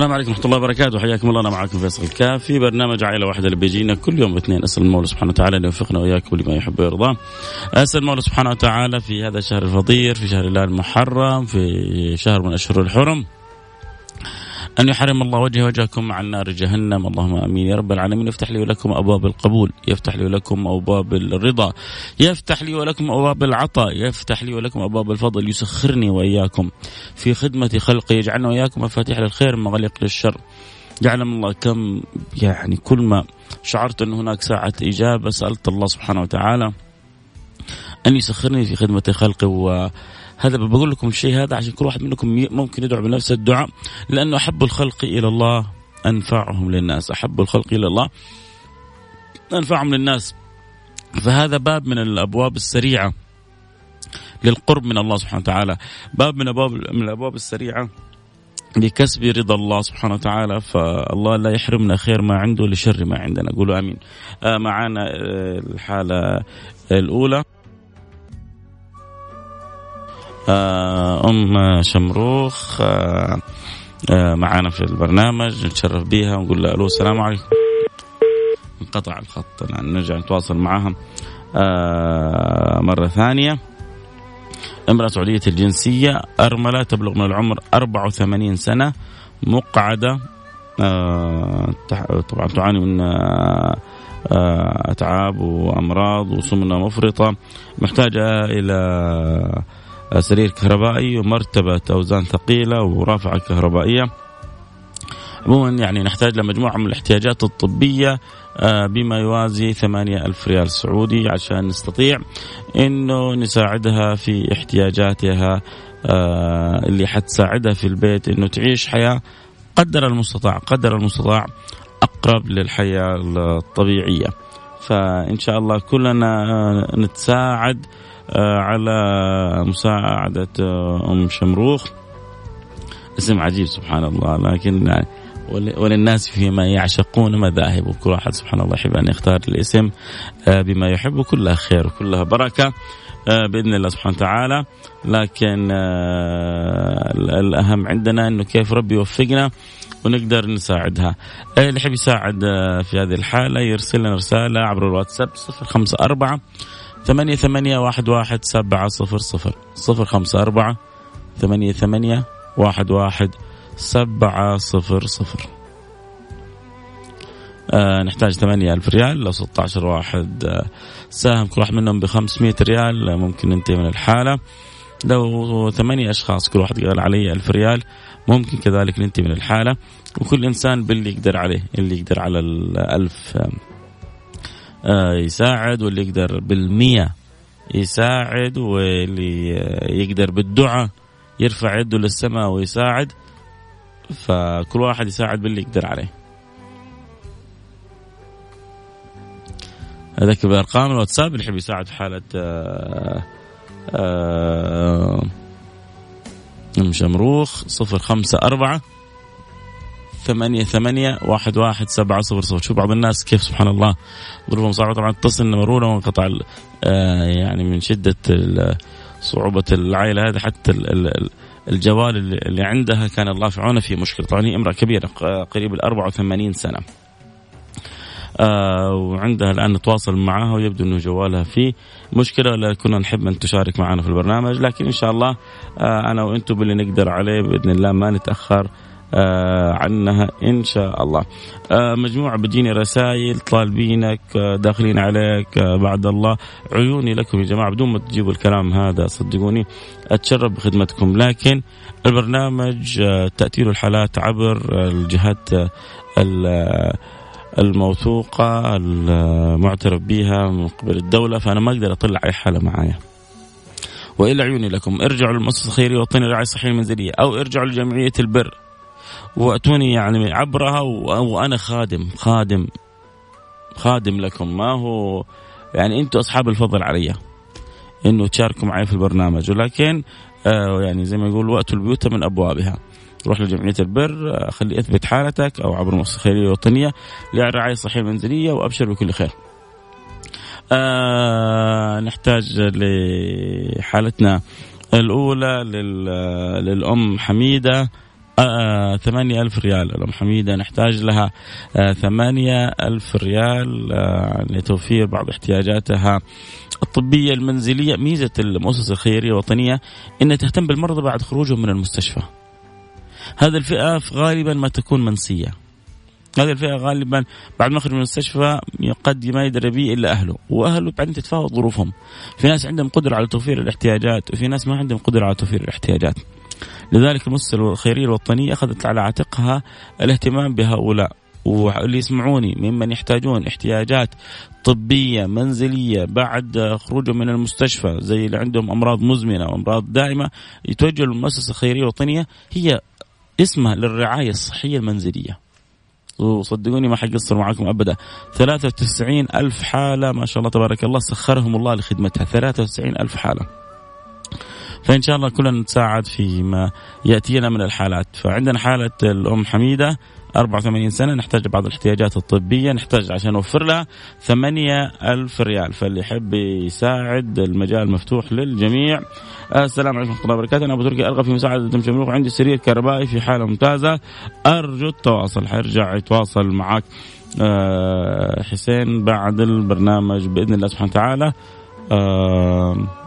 السلام عليكم ورحمة الله وبركاته. حياكم الله. أنا معكم فيصل الكافي. برنامج عائلة واحدة اللي بيجينا كل يوم اثنين أسأل المولى سبحانه وتعالى أن يوفقنا وإياكم لما يحب ويرضاه أسأل المولى سبحانه وتعالى في هذا الشهر الفضيل في شهر الله المحرم في شهر من أشهر الحرم. أن يحرم الله وجهه وجهكم عن نار جهنم. اللهم آمين. يا رب العالمين يفتح لي ولكم أبواب القبول يفتح لي ولكم أبواب الرضا يفتح لي ولكم أبواب العطاء يفتح لي ولكم أبواب الفضل يسخرني وإياكم. في خدمة خلقه يجعلنا وإياكم مفاتيح للخير مغلق للشر. يعلم الله كم يعني كل ما شعرت أن هناك ساعة إجابة سألت الله سبحانه وتعالى أن يسخرني في خدمة خلقه و هذا بقول لكم الشيء هذا عشان كل واحد منكم ممكن يدعو بنفس الدعاء لأنه أحب الخلق إلى الله أنفعهم للناس أحب الخلق إلى الله أنفعهم للناس. فهذا باب من الأبواب السريعة للقرب من الله سبحانه وتعالى. باب من أبواب من الأبواب السريعة لكسب رضا الله سبحانه وتعالى. فالله لا يحرمنا خير ما عنده لشر ما عندنا. قولوا آمين. آه معنا آه الحالة الأولى. أم شمروخ آه، آه، معانا في البرنامج نتشرف بها ونقول لها ألو السلام عليكم. انقطع الخط نرجع نتواصل معها مرة ثانية. امرأة سعودية الجنسية أرملة تبلغ من العمر 84 سنة مقعدة طبعا تعاني من أتعاب وأمراض وسمنة مفرطة محتاجة إلى سرير كهربائي ومرتبة أوزان ثقيلة ورافعة كهربائية. عموما يعني نحتاج لمجموعة من الاحتياجات الطبية آه، بما يوازي ثمانية ألف ريال سعودي عشان نستطيع أنه نساعدها في احتياجاتها آه، اللي حتساعدها في البيت أنه تعيش حياة قدر المستطاع قدر المستطاع أقرب للحياة الطبيعية. فإن شاء الله كلنا نتساعد على مساعدة آه، أم شمروخ. اسم عجيب سبحان الله لكن وللناس فيما يعشقون مذاهب وكل واحد سبحان الله يحب أن يختار الاسم آه، بما يحب كلها خير وكلها بركة بإذن الله سبحانه وتعالى. لكن الأهم عندنا إنه كيف ربي يوفقنا ونقدر نساعدها. اللي يحب يساعد في هذه الحالة يرسل لنا رسالة عبر الواتساب 054 ثمانية ثمانية واحد واحد سبعة صفر صفر صفر. خمسة أربعة ثمانية ثمانية واحد واحد سبعة صفر صفر. آه نحتاج ثمانية ألف ريال لو 16 واحد آه ساهم كل واحد منهم ب 500 ريال آه ممكن ننتهي من الحالة. لو ثمانية أشخاص كل واحد قال علي ألف ريال ممكن كذلك ننتهي من الحالة. وكل إنسان باللي يقدر عليه اللي يقدر على الألف آه، يساعد واللي يقدر بالمية يساعد واللي يقدر بالدعاء يرفع يده للسماء ويساعد. فكل واحد يساعد باللي يقدر عليه. هذاك بأرقام الواتساب اللي يحب يساعد في حالة آه آه شمروخ صفر خمسة أربعة ثمانية ثمانية واحد واحد سبعة صفر صفر. شوف بعض الناس كيف سبحان الله ظروفهم صعبة. طبعا اتصل مرونة وانقطع آه يعني من شدة صعوبة العائلة هذه. حتى الجوال اللي عندها كان الله في عونها في مشكلة. طبعا هي امرأة كبيرة قريب ال 84 سنة. آه وعندها الآن نتواصل معها ويبدو إنه جوالها فيه مشكلة. ولا كنا نحب أن تشارك معنا في البرنامج لكن إن شاء الله آه أنا وأنتم باللي نقدر عليه بإذن الله ما نتأخر. عنها إن شاء الله. آه، مجموعة بتجيني رسائل طالبينك داخلين عليك بعد الله. عيوني لكم يا جماعة بدون ما تجيبوا الكلام هذا صدقوني أتشرف بخدمتكم. لكن البرنامج تأتي له الحالات عبر الجهات الموثوقة المعترف بها من قبل الدولة فأنا ما أقدر أطلع أي حالة معايا. وإلى عيوني لكم. ارجعوا للمؤسسة الخيرية الوطنية للرعاية الصحية المنزلية أو ارجعوا لجمعية البر. وأتوني يعني عبرها وأنا خادم خادم خادم لكم. ما هو يعني أنتم أصحاب الفضل علي. إنه تشاركوا معي في البرنامج. ولكن آه يعني زي ما يقول وأتوا البيوت من أبوابها. روح لجمعية البر آه، خلي أثبت حالتك أو عبر المؤسسه الخيريه الوطنيه للرعايه الصحية المنزلية وأبشر بكل خير. آه نحتاج لحالتنا الأولى للأم حميدة. ثمانية ألف ريال. الأم حميدة نحتاج لها آه ثمانية ألف ريال آه لتوفير بعض احتياجاتها الطبية المنزلية. ميزة المؤسسة الخيرية الوطنية أنها تهتم بالمرضى بعد خروجهم من المستشفى. هذه الفئة غالبا ما تكون منسية. هذه الفئة غالبا بعد ما يخرج من المستشفى قد ما يدري به إلا أهله وأهله بعدين تتفاوت ظروفهم. في ناس عندهم قدرة على توفير الاحتياجات وفي ناس ما عندهم قدرة على توفير الاحتياجات. لذلك المؤسسة الخيرية الوطنية أخذت على عاتقها الاهتمام بهؤلاء. واللي يسمعوني ممن يحتاجون احتياجات طبية منزلية بعد خروجهم من المستشفى زي اللي عندهم أمراض مزمنة وأمراض دائمة يتوجهوا للمؤسسة الخيرية الوطنية هي اسمها للرعاية الصحية المنزلية. وصدقوني ما حقصر معكم أبدا. 93 ألف حالة ما شاء الله تبارك الله سخرهم الله لخدمتها. 93 ألف حالة. فإن شاء الله كلنا نتساعد فيما يأتينا من الحالات. فعندنا حالة الأم حميدة 84 سنة نحتاج بعض الاحتياجات الطبية نحتاج عشان نوفر لها 8 ألف ريال. فاللي يحب يساعد المجال مفتوح للجميع. السلام عليكم ورحمة الله وبركاته. أنا أبو تركي أرغب في مساعدة دم شمروخ عندي سرير كهربائي في حالة ممتازة. أرجو التواصل. حيرجع يتواصل معك آه، حسين بعد البرنامج بإذن الله سبحانه وتعالى. أه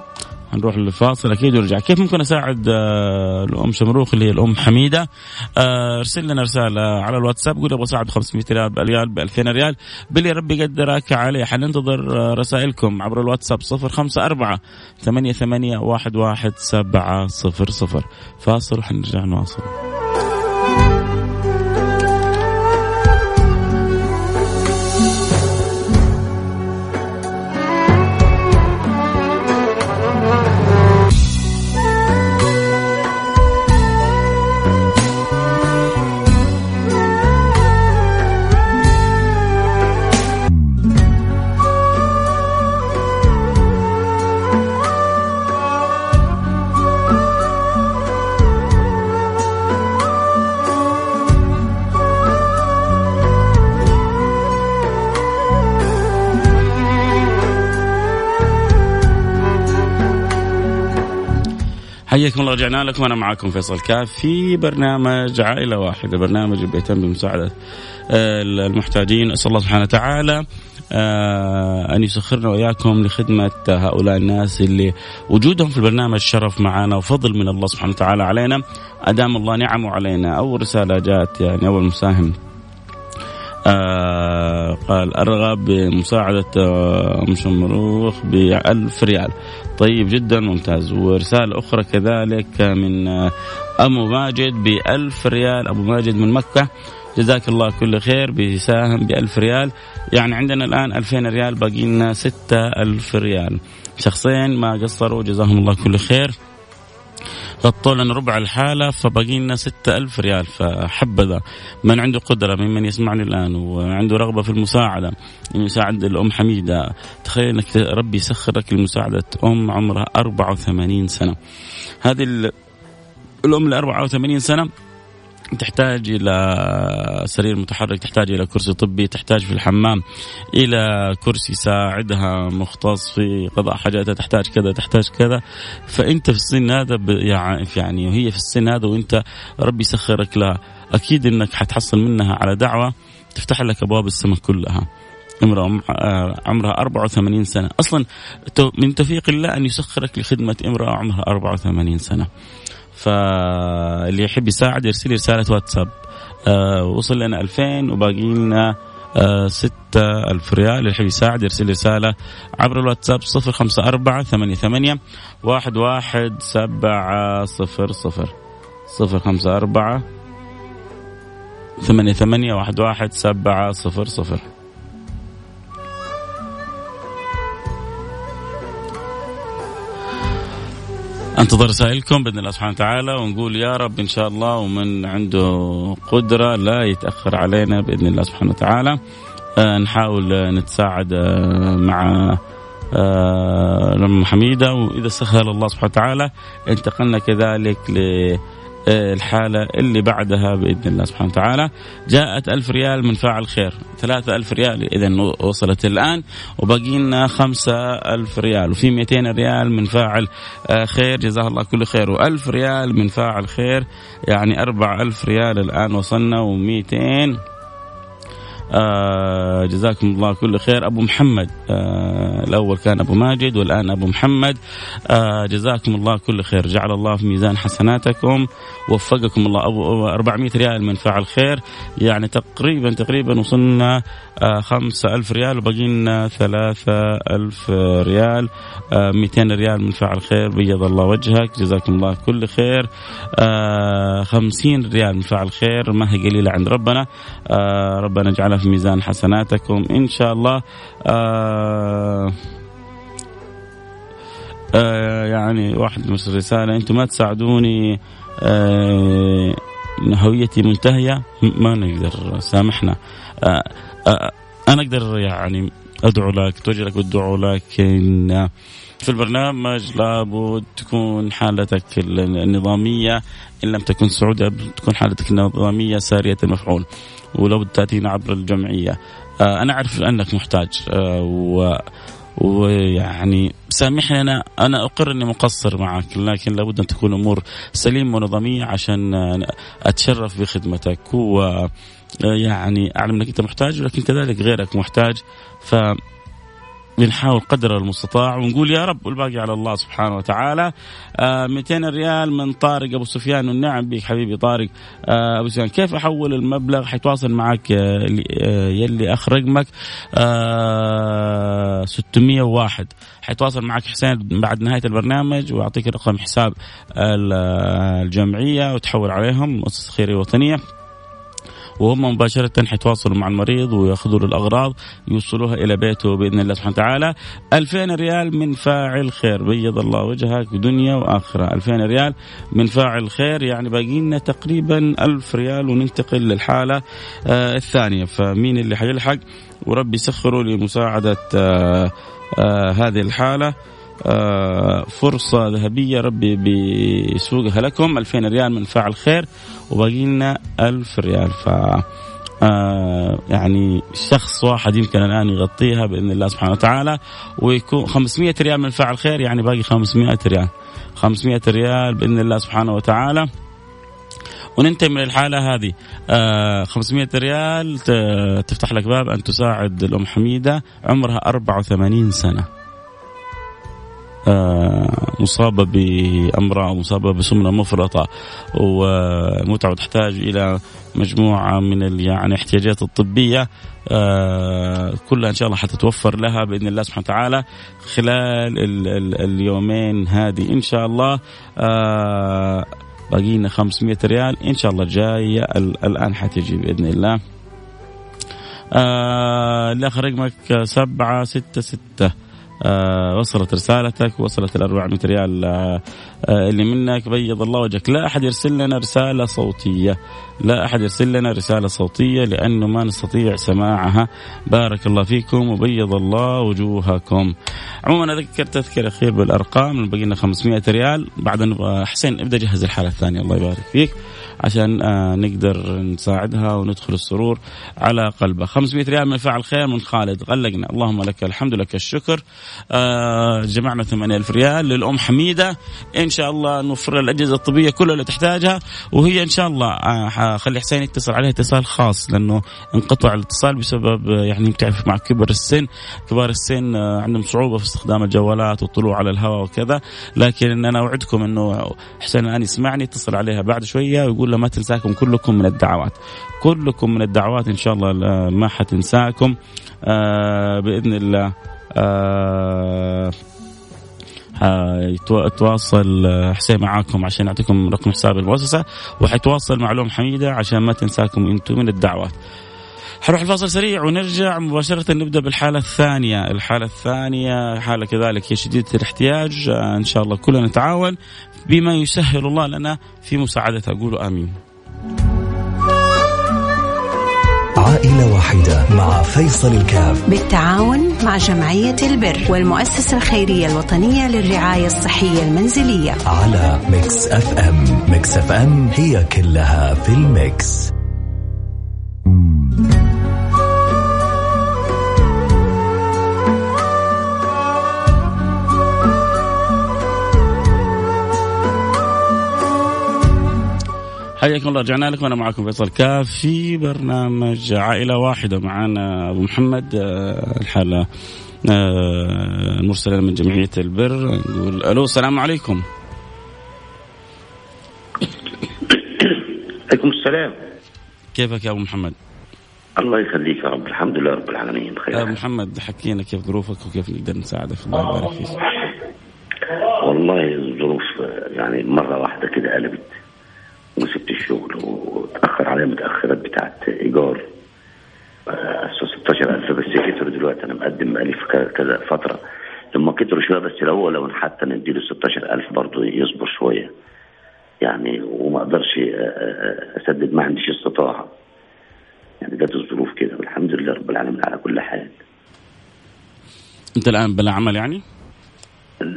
نروح للفاصل أكيد ونرجع كيف ممكن أساعد آه، الأم شمروخ اللي هي الأم حميدة؟ آه، أرسل لنا رسالة على الواتساب قول أبغى أساعد ب 500 ريال ب ريال. ب 2000 ريال باللي ربي يقدرك عليه. حننتظر آه، رسائلكم عبر الواتساب 054 88 11700 فاصل وحنرجع نواصل. حياكم الله رجعنا لكم. أنا معكم فيصل كاف في برنامج عائلة واحدة برنامج بيهتم بمساعده آه، المحتاجين. أسأل الله سبحانه وتعالى آه، أن يسخرنا وإياكم لخدمة هؤلاء الناس اللي وجودهم في البرنامج شرف معنا وفضل من الله سبحانه وتعالى علينا. أدام الله نعمه علينا. أول رسالة جات يعني أول مساهم آه قال أرغب بمساعدة آه، شمروخ بألف ريال. طيب جدا ممتاز. ورسالة أخرى كذلك من آه أبو ماجد بألف ريال. أبو ماجد من مكة. جزاك الله كل خير بيساهم بألف ريال. يعني عندنا الآن ألفين ريال باقي لنا ستة ألف ريال. شخصين ما قصروا جزاهم الله كل خير. غطوا لنا ربع الحالة فباقي لنا ستة ألف ريال. فحبذا من عنده قدرة ممن يسمعني الآن وعنده رغبة في المساعدة يساعد الأم حميدة. تخيل أنك ربي يسخرك لمساعدة أم عمرها 84 سنة. هذه الأم ل 84 سنة. تحتاج إلى سرير متحرك تحتاج إلى كرسي طبي تحتاج في الحمام إلى كرسي يساعدها مختص في قضاء حاجاتها تحتاج كذا تحتاج كذا. فأنت في السن هذا يعني وهي في السن هذا وأنت ربي يسخرك لها. أكيد إنك حتحصل منها على دعوة تفتح لك أبواب السماء كلها. امرأة عمرها 84 سنة. أصلا من توفيق الله أن يسخرك لخدمة امرأة عمرها 84 سنة. فاللي يحب يساعد يرسل لي رسالة واتساب. آه وصل لنا 2000 وباقي لنا آه ستة ألف ريال. اللي يحب يساعد يرسل رسالة عبر الواتساب صفر خمسة أربعة ثمانية ثمانية واحد واحد سبعة صفر صفر. صفر خمسة أربعة ثمانية ثمانية واحد واحد سبعة صفر صفر. أنتظر رسائلكم بإذن الله سبحانه وتعالى ونقول يا رب إن شاء الله ومن عنده قدرة لا يتأخر علينا بإذن الله سبحانه وتعالى. آه نحاول نتساعد آه مع آه حميده وإذا سهل الله سبحانه وتعالى انتقلنا كذلك ل الحالة اللي بعدها بإذن الله سبحانه وتعالى. جاءت ألف ريال من فاعل خير. ثلاثة ألف ريال إذا وصلت الآن وباقي لنا خمسة ألف ريال. وفي 200 ريال من فاعل آه، خير. جزاه الله كل خير. وألف ريال من فاعل خير. يعني أربع ألف ريال الآن وصلنا ومئتين آه جزاكم الله كل خير. أبو محمد آه الأول كان أبو ماجد والآن أبو محمد. آه جزاكم الله كل خير. جعل الله في ميزان حسناتكم وفقكم الله. أبو 400 ريال من فعل خير. يعني تقريبا تقريبا وصلنا خمسة ألف ريال وبقي لنا ثلاثة ألف ريال. آه 200 ريال من فعل خير بيض الله وجهك جزاكم الله كل خير. آه 50 ريال من فعل خير ما هي قليلة عند ربنا. آه ربنا يجعلها في ميزان حسناتكم إن شاء الله. آه آه يعني واحد مرسل رسالة أنتم ما تساعدوني. آه هويتي منتهية ما نقدر سامحنا. أنا أقدر يعني أدعو لك توجه لك بالدعاء لكن في البرنامج لابد تكون حالتك النظامية إن لم تكن سعودية تكون حالتك النظامية سارية المفعول ولو تأتينا عبر الجمعية. آه أنا أعرف أنك محتاج و ويعني سامحني أنا أنا أقر إني مقصر معك لكن لابد أن تكون امور سليمة ونظامية عشان أتشرف بخدمتك. و يعني أعلم إنك أنت محتاج ولكن كذلك غيرك محتاج. ف بنحاول قدر المستطاع ونقول يا رب والباقي على الله سبحانه وتعالى. آه 200 ريال من طارق أبو سفيان والنعم بك حبيبي طارق. آه أبو سفيان كيف أحول المبلغ حيتواصل معك آه يلي أخ رقمك؟ آه 601 حيتواصل معك حسين بعد نهاية البرنامج ويعطيك رقم حساب الجمعية وتحول عليهم مؤسسة خيرية وطنية. وهم مباشرة حيتواصلوا مع المريض ويأخذوا له الأغراض يوصلوها إلى بيته بإذن الله سبحانه وتعالى. 2000 ريال من فاعل خير. بيض الله وجهك دنيا وآخرة. 2000 ريال من فاعل خير. يعني باقي لنا تقريبا 1000 ريال وننتقل للحالة آه الثانية. فمين اللي حيلحق؟ وربي يسخره لمساعدة آه آه هذه الحالة. آه فرصة ذهبية ربي بيسوقها لكم. 2000 ريال من فاعل خير وباقي لنا 1000 ريال. ف آه يعني شخص واحد يمكن الآن يغطيها بإذن الله سبحانه وتعالى ويكون 500 ريال من فاعل خير يعني باقي 500 ريال. 500 ريال بإذن الله سبحانه وتعالى. وننتهي من الحالة هذه. آه 500 ريال تفتح لك باب أن تساعد الأم حميدة عمرها 84 سنة. مصابة بأمراض مصابة بسمنة مفرطة ومتعة تحتاج إلى مجموعة من يعني احتياجات الطبية كلها إن شاء الله حتتوفر لها بإذن الله سبحانه وتعالى خلال ال ال اليومين هذه. إن شاء الله باقينا 500 ريال. إن شاء الله جاية الآن حتجي بإذن الله. آه الأخ رقمك سبعة ستة ستة. آه وصلت رسالتك وصلت ال 400 ريال آه آه اللي منك بيض الله وجهك. لا أحد يرسل لنا رسالة صوتية. لا أحد يرسل لنا رسالة صوتية لأنه ما نستطيع سماعها. بارك الله فيكم وبيض الله وجوهكم. عموما أذكر تذكر أخير بالأرقام. بقي لنا 500 ريال. بعد حسين ابدأ جهز الحالة الثانية. الله يبارك فيك. عشان آه نقدر نساعدها وندخل السرور على قلبها. 500 ريال من فعل خير من خالد. غلقنا. اللهم لك الحمد لك الشكر. آه، جمعنا 8000 ريال للأم حميدة. إن شاء الله نوفر الأجهزة الطبية كلها اللي تحتاجها. وهي إن شاء الله آه، خلي حسين يتصل عليها اتصال خاص لأنه انقطع الاتصال بسبب يعني بتعرف مع كبر السن. كبار السن عندهم صعوبة في استخدام الجوالات والطلوع على الهواء وكذا. لكن أنا أوعدكم إنه حسين الآن يسمعني يتصل عليها بعد شوية ويقول لها ما تنساكم كلكم من الدعوات. كلكم من الدعوات إن شاء الله ما حتنساكم. آه بإذن الله آه يتواصل حسين معاكم عشان يعطيكم رقم حساب المؤسسه وحيتواصل مع لوم حميدة عشان ما تنساكم إنتم من الدعوات. حنروح الفاصل سريع ونرجع مباشرة نبدأ بالحالة الثانية. الحالة الثانية حالة كذلك هي شديدة الاحتياج إن شاء الله كلنا نتعاون. بما يسهل الله لنا في مساعدتها قولوا آمين. عائلة واحدة مع فيصل الكاف. بالتعاون مع جمعية البر والمؤسسة الخيرية الوطنية للرعاية الصحية المنزلية. على Mix FM. Mix FM هي كلها في ال mix. حياكم الله رجعنا لكم. أنا معكم فيصل كاف في برنامج عائلة واحدة. معنا أبو محمد آه، الحالة آه، المرسله من جمعية البر. نقول ألو السلام عليكم. عليكم السلام. كيفك يا أبو محمد؟ الله يخليك يا رب. الحمد لله رب العالمين. بخير. أبو محمد حكينا كيف ظروفك وكيف نقدر نساعدك. الله يبارك فيك. والله الظروف يعني مرة واحدة كده قلبت. وسبت الشغل وتأخر عليا متأخرات بتاعت إيجار. 16000 بس كتروا دلوقتي أنا مقدم بقالي كذا فترة. لما كتروا شوية بس لو لو حتى نديله 16000 برضه يصبر شوية. يعني وما أقدرش أسدد ما عنديش استطاعة. يعني جت الظروف كده والحمد لله رب العالمين على كل حال. أنت الآن بلا عمل يعني؟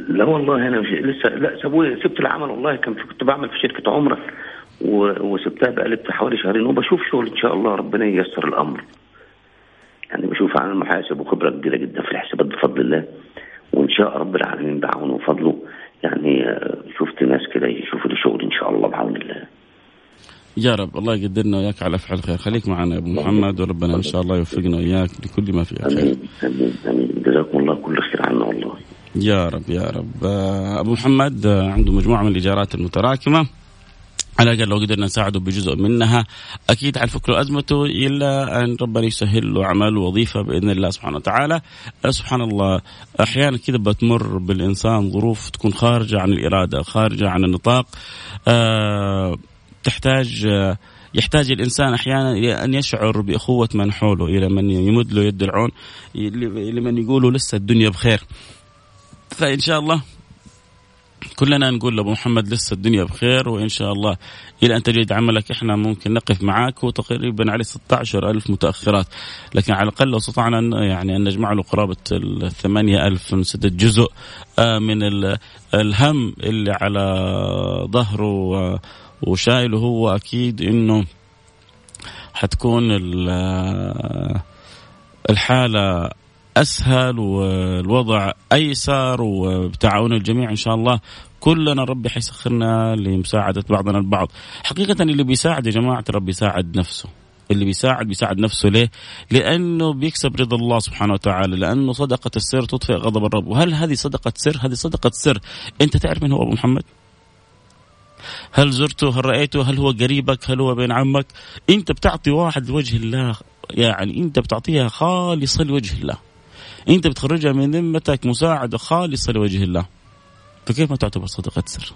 لا والله أنا مش لسه لا سبت العمل والله كان كنت بعمل في شركة عمرة. وسبتها بقالي حوالي شهرين وبشوف شغل إن شاء الله ربنا ييسر الأمر. يعني بشوف عن المحاسب وخبرة كبيرة جدا في الحسابات بفضل الله وإن شاء رب العالمين بعونه وفضله. يعني شفت ناس كده يشوفوا لي شغل إن شاء الله بعون الله. يا رب الله يقدرنا وياك على فعل خير خليك معنا يا أبو محمد وربنا إن شاء الله يوفقنا وياك لكل ما فيه خير آمين آمين آمين. جزاكم الله كل خير عنا والله. يا رب يا رب. أبو محمد عنده مجموعة من الإيجارات المتراكمة. على الاقل لو قدرنا نساعده بجزء منها أكيد حنفك له أزمته إلا أن ربنا يسهل له عمل وظيفه بإذن الله سبحانه وتعالى. سبحان الله أحيانا كذا بتمر بالإنسان ظروف تكون خارجة عن الإرادة خارجة عن النطاق. أه تحتاج يحتاج الإنسان أحيانا إلى أن يشعر باخوه من حوله إلى من يمد له يد العون لمن يقولوا لسه الدنيا بخير. فإن شاء الله كلنا نقول لأبو محمد لسه الدنيا بخير وإن شاء الله إلى أن تجد عملك إحنا ممكن نقف معاك هو تقريبا عليه 16 ألف متأخرات. لكن على الأقل لو استطعنا يعني أن نجمع له قرابة ال 8000 نسدد جزء من الهم اللي على ظهره وشايله هو أكيد إنه حتكون الحالة أسهل والوضع أيسر وبتعاون الجميع إن شاء الله كلنا ربي حيسخرنا لمساعدة بعضنا البعض حقيقة اللي بيساعد يا جماعة ربي يساعد نفسه اللي بيساعد بيساعد نفسه ليه؟ لأنه بيكسب رضا الله سبحانه وتعالى، لأنه صدقة السر تطفئ غضب الرب، وهل هذه صدقة سر؟ هذه صدقة سر، أنت تعرف من هو أبو محمد؟ هل زرته؟ هل رأيته؟ هل هو قريبك؟ هل هو بين عمك؟ أنت بتعطي واحد لوجه الله يعني أنت بتعطيها خالصة لوجه الله. انت بتخرجها من ذمتك مساعده خالصه لوجه الله. فكيف ما تعتبر صدقة سر؟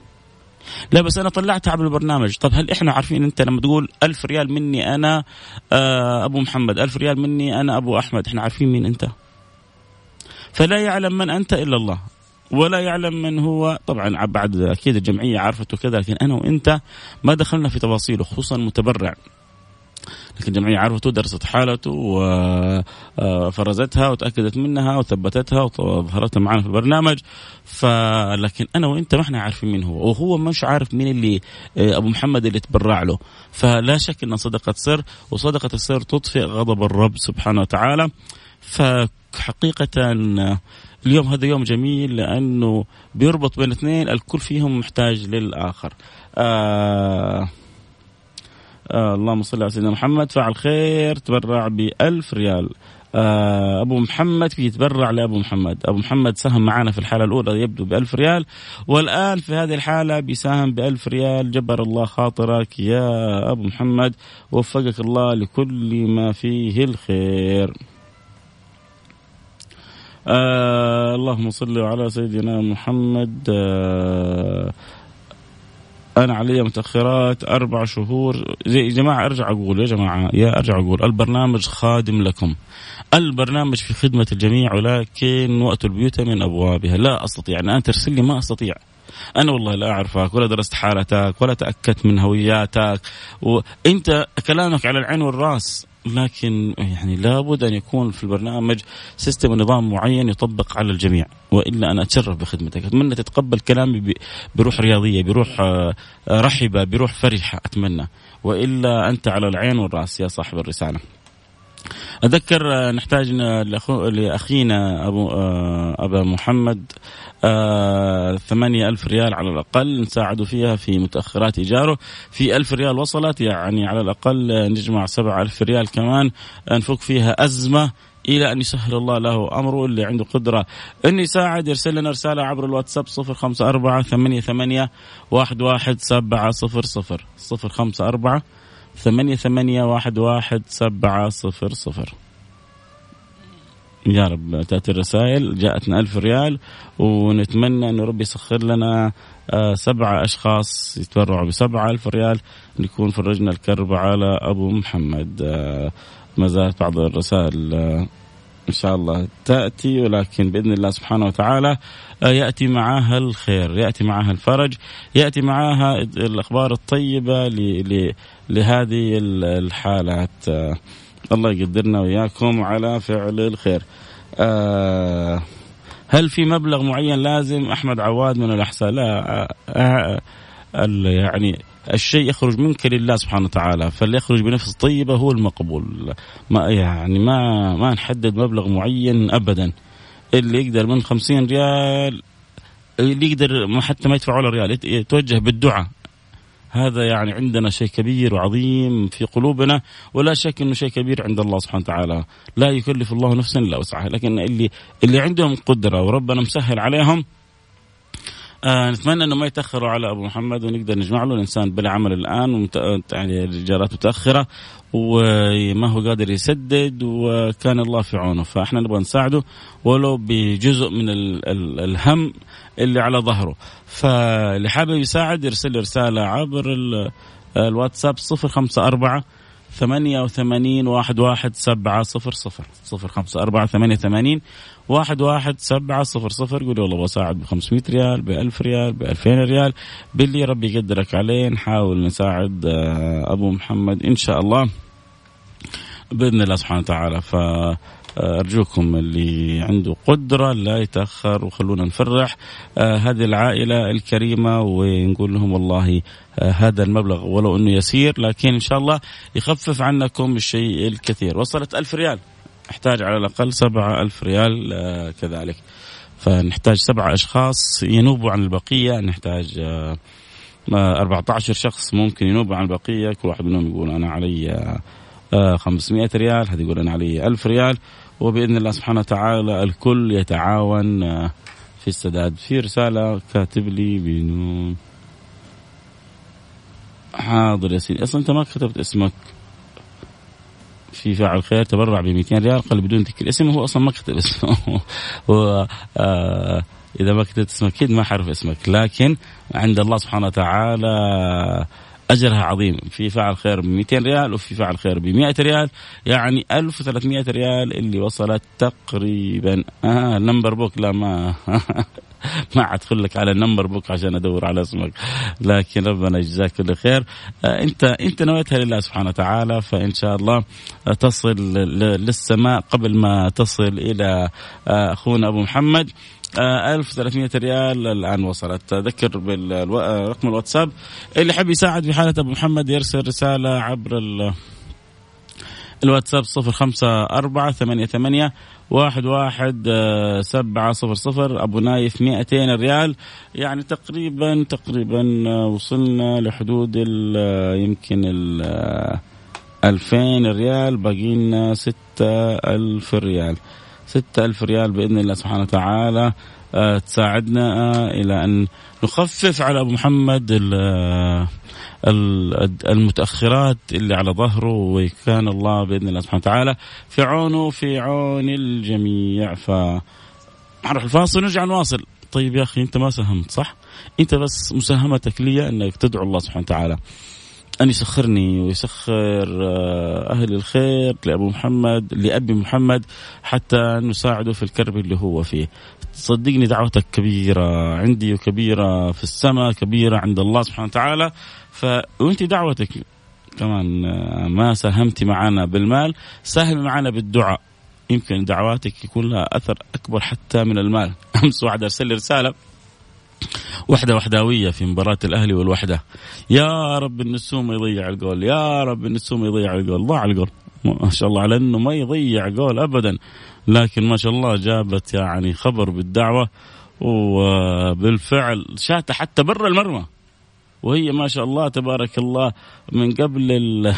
لا بس أنا طلعتها على البرنامج. طب هل إحنا عارفين أنت لما تقول ألف ريال مني أنا آه أبو محمد ألف ريال مني أنا أبو أحمد إحنا عارفين مين أنت. فلا يعلم من أنت إلا الله. ولا يعلم من هو. طبعا بعد أكيد الجمعية عرفته كذا لكن أنا وأنت ما دخلنا في تفاصيله خصوصا المتبرع لكن الجمعية عرفته درست حالته وفرزتها وتأكدت منها وثبتتها وظهرتها معنا في البرنامج. فلكن أنا وأنت ما إحنا عارفين مين هو وهو مش عارف مين اللي أبو محمد اللي تبرع له. فلا شك أن صدقة سر وصدقة السر تطفئ غضب الرب سبحانه وتعالى. فحقيقة اليوم هذا يوم جميل لأنه بيربط بين اثنين الكل فيهم محتاج للآخر. آه آه اللهم صل على سيدنا محمد. فعل خير تبرع بألف ريال. آه أبو محمد في يتبرع لأبو محمد؟ أبو محمد ساهم معنا في الحالة الأولى يبدو بألف ريال. والآن في هذه الحالة بيساهم بألف ريال. جبر الله خاطرك يا أبو محمد. وفقك الله لكل ما فيه الخير. آه اللهم صل على سيدنا محمد. آه أنا علي متأخرات أربع شهور. زي يا جماعة أرجع أقول يا جماعة يا أرجع أقول البرنامج خادم لكم. البرنامج في خدمة الجميع ولكن وقت البيوت من أبوابها. لا أستطيع أنا ان ترسل لي ما أستطيع. أنا والله لا أعرفك ولا درست حالتك ولا تأكدت من هوياتك. وانت كلامك على العين والرأس. لكن يعني لابد أن يكون في البرنامج سيستم ونظام معين يطبق على الجميع وإلا أنا أتشرف بخدمتك. أتمنى تتقبل كلامي بروح رياضية بروح آه، رحبة بروح فرحه أتمنى. وإلا أنت على العين والرأس يا صاحب الرسالة. اتذكر آه، نحتاج لأخينا أبو آه، أبا محمد آه، ثمانية ألف ريال على الأقل نساعده فيها في متأخرات إيجاره. في ألف ريال وصلت يعني على الأقل نجمع سبعة ألف ريال كمان. نفك فيها أزمة إلى أن يسهل الله له أمره. اللي عنده قدرة انه يساعد يرسل لنا رسالة عبر الواتساب 054 88 11 700 054 ثمانية ثمانية واحد واحد سبعة صفر صفر. يا رب تأتي الرسائل جاءتنا ألف ريال ونتمنى أن ربي يسخر لنا آه، سبعة أشخاص يتبرعوا بسبعة ألف ريال. نكون فرجنا الكرب على أبو محمد. آه، ما زالت بعض الرسائل آه، إن شاء الله تأتي ولكن بإذن الله سبحانه وتعالى يأتي معها الخير، يأتي معها الفرج، يأتي معها الأخبار الطيبة لهذه الحالات. الله يقدرنا وإياكم على فعل الخير آه هل في مبلغ معين لازم أحمد عواد من الأحساء لا آه آه يعني الشيء يخرج منك لله سبحانه وتعالى فليخرج بنفس طيبة هو المقبول. ما يعني ما ما نحدد مبلغ معين أبدا. اللي يقدر من خمسين ريال اللي يقدر حتى ما يدفع ولا ريال يتوجه بالدعاء. هذا يعني عندنا شيء كبير وعظيم في قلوبنا ولا شك إنه شيء كبير عند الله سبحانه وتعالى. لا يكلف الله نفسا إلا وسعها. لكن اللي اللي عندهم قدرة وربنا مسهل عليهم آه نتمنى إنه ما يتأخروا على أبو محمد ونقدر نجمع له الإنسان بلا عمل الآن ومت... يعني الإيجارات متأخرة وما هو قادر يسدد وكان الله في عونه. فإحنا نبغى نساعده ولو بجزء من ال... ال... الهم اللي على ظهره. فاللي حابب يساعد يرسل رسالة عبر ال... الواتساب 054 ثمانية وثمانين واحد واحد سبعة صفر صفر. صفر خمسة أربعة ثمانية ثمانين واحد واحد سبعة صفر صفر. قولي والله بساعد ب 500 ريال ب 1000 ريال ب 2000 ريال. باللي ربي يقدرك عليه نحاول نساعد آه، أبو محمد إن شاء الله بإذن الله سبحانه وتعالى. ف أرجوكم اللي عنده قدرة لا يتأخر وخلونا نفرح آه هذه العائلة الكريمة ونقول لهم والله آه هذا المبلغ ولو أنه يسير لكن إن شاء الله يخفف عنكم الشيء الكثير. وصلت ألف ريال. احتاج على الأقل سبعة ألف ريال آه كذلك. فنحتاج سبعة أشخاص ينوبوا عن البقية. نحتاج آه 14 شخص ممكن ينوبوا عن البقية. كل واحد منهم يقول أنا علي 500 آه، ريال هذا يقول أنا علي 1000 ريال. وبإذن الله سبحانه وتعالى الكل يتعاون آه، في السداد. في رسالة كاتب لي بدون. حاضر يا سيدي أصلا أنت ما كتبت اسمك. في فاعل خير تبرع ب 200 ريال قال بدون ذكر اسم هو أصلا ما كتب اسمه. هو آه إذا ما كتبت اسمك أكيد ما حعرف اسمك لكن عند الله سبحانه وتعالى أجرها عظيم. في فعل خير ب 200 ريال وفي فعل خير ب 100 ريال يعني 1300 ريال اللي وصلت تقريبا. آه Number Book لا ما. ما ادخل لك على ال Number Book عشان أدور على اسمك. لكن ربنا يجزاك كل خير. آه أنت أنت نويتها لله سبحانه وتعالى فإن شاء الله تصل للسماء قبل ما تصل إلى آه، أخونا أبو محمد. 1300 آه، ريال الآن وصلت. ذكر برقم الواتساب اللي حب يساعد في حالة أبو محمد يرسل رسالة عبر الواتساب صفر خمسة أربعة ثمانية ثمانية واحد واحد آه، سبعة صفر صفر أبو نايف مئتين ريال. يعني تقريبا تقريبا آه، وصلنا لحدود يمكن ال ألفين ريال باقي لنا ستة ألف ريال. ستة ألف ريال بإذن الله سبحانه وتعالى. تساعدنا إلى أن نخفف على أبو محمد المتأخرات اللي على ظهره وكان الله بإذن الله سبحانه وتعالى في عونه في عون الجميع. ف نروح الفاصل ونرجع نواصل. طيب يا أخي أنت ما ساهمت صح؟ أنت بس مساهمتك لي أنك تدعو الله سبحانه وتعالى. أن يسخرني ويسخر آه، أهل الخير لأبو محمد لأبي محمد حتى نساعده في الكرب اللي هو فيه. صدقني دعوتك كبيرة عندي وكبيرة في السماء كبيرة عند الله سبحانه وتعالى. ف وأنت دعوتك كمان آه، ما ساهمتي معنا بالمال ساهمي معنا بالدعاء. يمكن دعواتك يكون لها أثر أكبر حتى من المال. أمس واحد أرسل لي رسالة. وحدة وحداوية في مباراة الأهلي والوحدة. يا رب النسوم يضيع الجول يا رب النسوم يضيع الجول ضاع الجول. ما شاء الله على إنه ما يضيع جول ابدا. لكن ما شاء الله جابت يعني خبر بالدعوة وبالفعل شاته حتى برا المرمى. وهي ما شاء الله تبارك الله من قبل ال...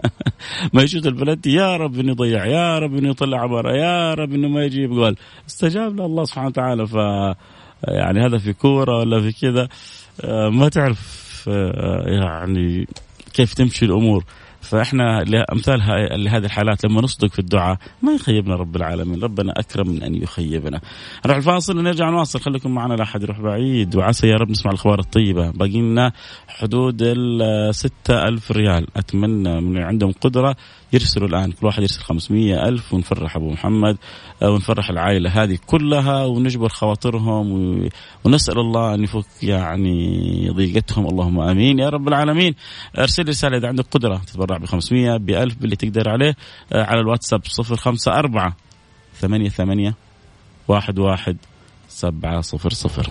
ما يشوت البلد يا رب إنه يضيع يا رب إنه يطلع عباره يا رب إنه ما يجيب جول. استجاب له الله سبحانه وتعالى ف يعني هذا في كورة ولا في كذا آه، ما تعرف آه، يعني كيف تمشي الأمور. فإحنا امثال لهذه الحالات لما نصدق في الدعاء ما يخيبنا رب العالمين، ربنا أكرم من أن يخيبنا. نروح الفاصل ونرجع نواصل. خليكم معنا لا أحد يروح بعيد. وعسى يا رب نسمع الأخبار الطيبة، باقي لنا حدود ال 6000 ريال، أتمنى من عندهم قدرة يرسلوا الآن كل واحد يرسل 500 ألف ونفرح أبو محمد آه، ونفرح العائلة هذه كلها ونجبر خواطرهم ونسأل الله أن يفك يعني ضيقتهم. اللهم آمين. يا رب العالمين أرسل رسالة إذا عندك قدرة تتبرع ب 500 ب 1000 باللي تقدر عليه آه، على الواتساب 054 ثمانية ثمانية واحد واحد سبعة صفر صفر.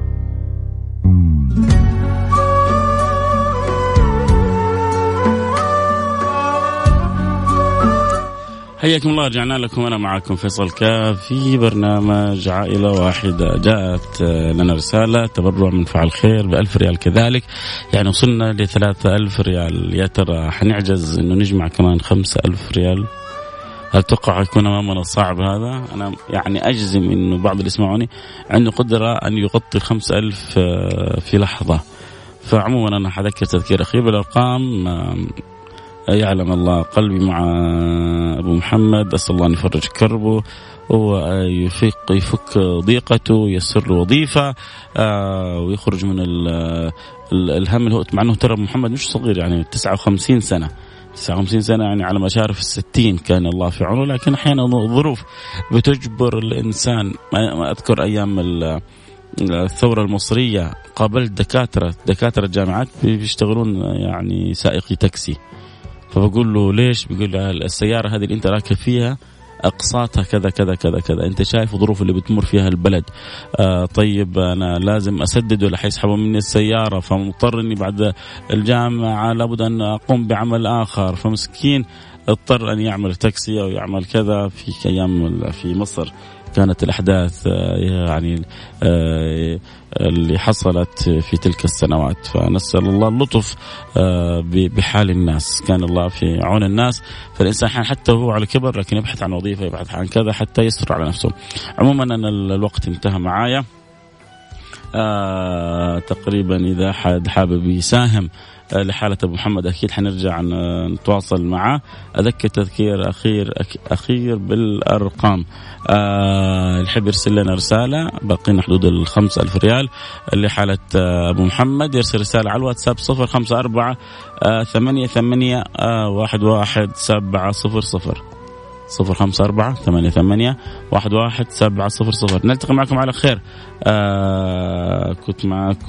حياكم الله رجعنا لكم أنا معكم فيصل كاف في برنامج عائلة واحدة جاءت لنا رسالة تبرع من فعل خير ب ريال كذلك يعني وصلنا ل ألف ريال يا ترى حنعجز إنه نجمع كمان خمسة ألف ريال هل تتوقع يكون أمامنا صعب هذا؟ أنا يعني أجزم إنه بعض اللي يسمعوني عنده قدرة أن يغطي الخمسة ألف آه، في لحظة. فعموما أنا حذكر تذكير اخير بالأرقام يعلم الله قلبي مع أبو محمد. أسأل الله أن يفرج كربه ويفك يفك ضيقته ويسر له وظيفة آه، ويخرج من الهم هو مع إنه ترى محمد مش صغير يعني 59 سنة. 59 سنة يعني على مشارف الستين كان الله في عونه لكن أحيانا الظروف بتجبر الإنسان. ما أذكر أيام الثورة المصرية قابلت دكاترة دكاترة الجامعات بيشتغلون يعني سائقي تاكسي. فبقول له ليش؟ بيقول له السيارة هذه اللي انت راكب فيها اقساطها كذا كذا كذا كذا. انت شايف الظروف اللي بتمر فيها البلد. آه طيب أنا لازم أسدد ولا حيسحبوا مني السيارة؟ فمضطر إني بعد الجامعة لابد أن أقوم بعمل آخر. فمسكين اضطر أن يعمل تاكسي أو يعمل كذا في أيام في مصر. كانت الأحداث آه، يعني آه، اللي حصلت في تلك السنوات. فنسأل الله اللطف آه، بحال الناس. كان الله في عون الناس. فالإنسان حتى وهو على كبر لكن يبحث عن وظيفة يبحث عن كذا حتى يستر على نفسه. عموما أنا الوقت انتهى معايا. آه تقريبا إذا حد حابب يساهم لحالة أبو محمد. أكيد حنرجع نتواصل معه. أذكر تذكير أخير أخير بالأرقام. آه اللي يحب يرسل لنا رسالة باقينا حدود الخمس ألف ريال. لحالة آه أبو محمد يرسل رسالة على الواتساب صفر خمسة أربعة آه ثمانية ثمانية آه واحد واحد سبعة صفر صفر. صفر خمسة أربعة ثمانية ثمانية واحد واحد سبعة صفر صفر. نلتقي معكم على خير. آه كنت معكم.